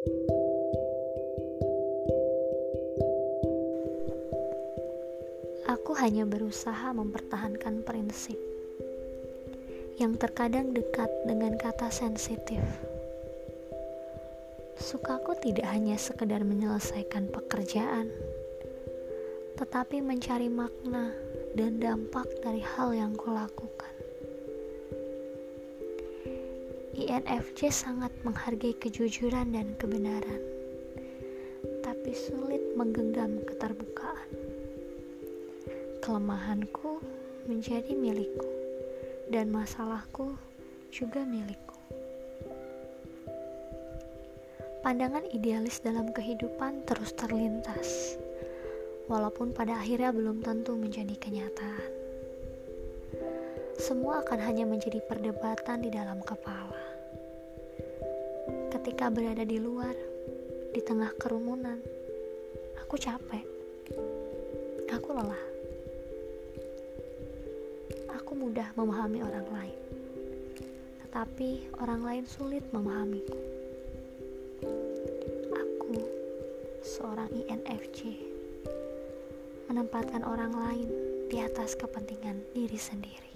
Aku hanya berusaha mempertahankan prinsip yang terkadang dekat dengan kata sensitif. Sukaku tidak hanya sekedar menyelesaikan pekerjaan, tetapi mencari makna dan dampak dari hal yang kulakukan. INFJ sangat menghargai kejujuran dan kebenaran, tapi sulit menggenggam keterbukaan. Kelemahanku menjadi milikku, dan masalahku juga milikku. Pandangan idealis dalam kehidupan terus terlintas, walaupun pada akhirnya belum tentu menjadi kenyataan. Semua akan hanya menjadi perdebatan di dalam kepala. Ketika berada di luar, di tengah kerumunan, aku capek. Aku lelah. Aku mudah memahami orang lain, tetapi orang lain sulit memahamiku. Aku, seorang INFJ, menempatkan orang lain di atas kepentingan diri sendiri.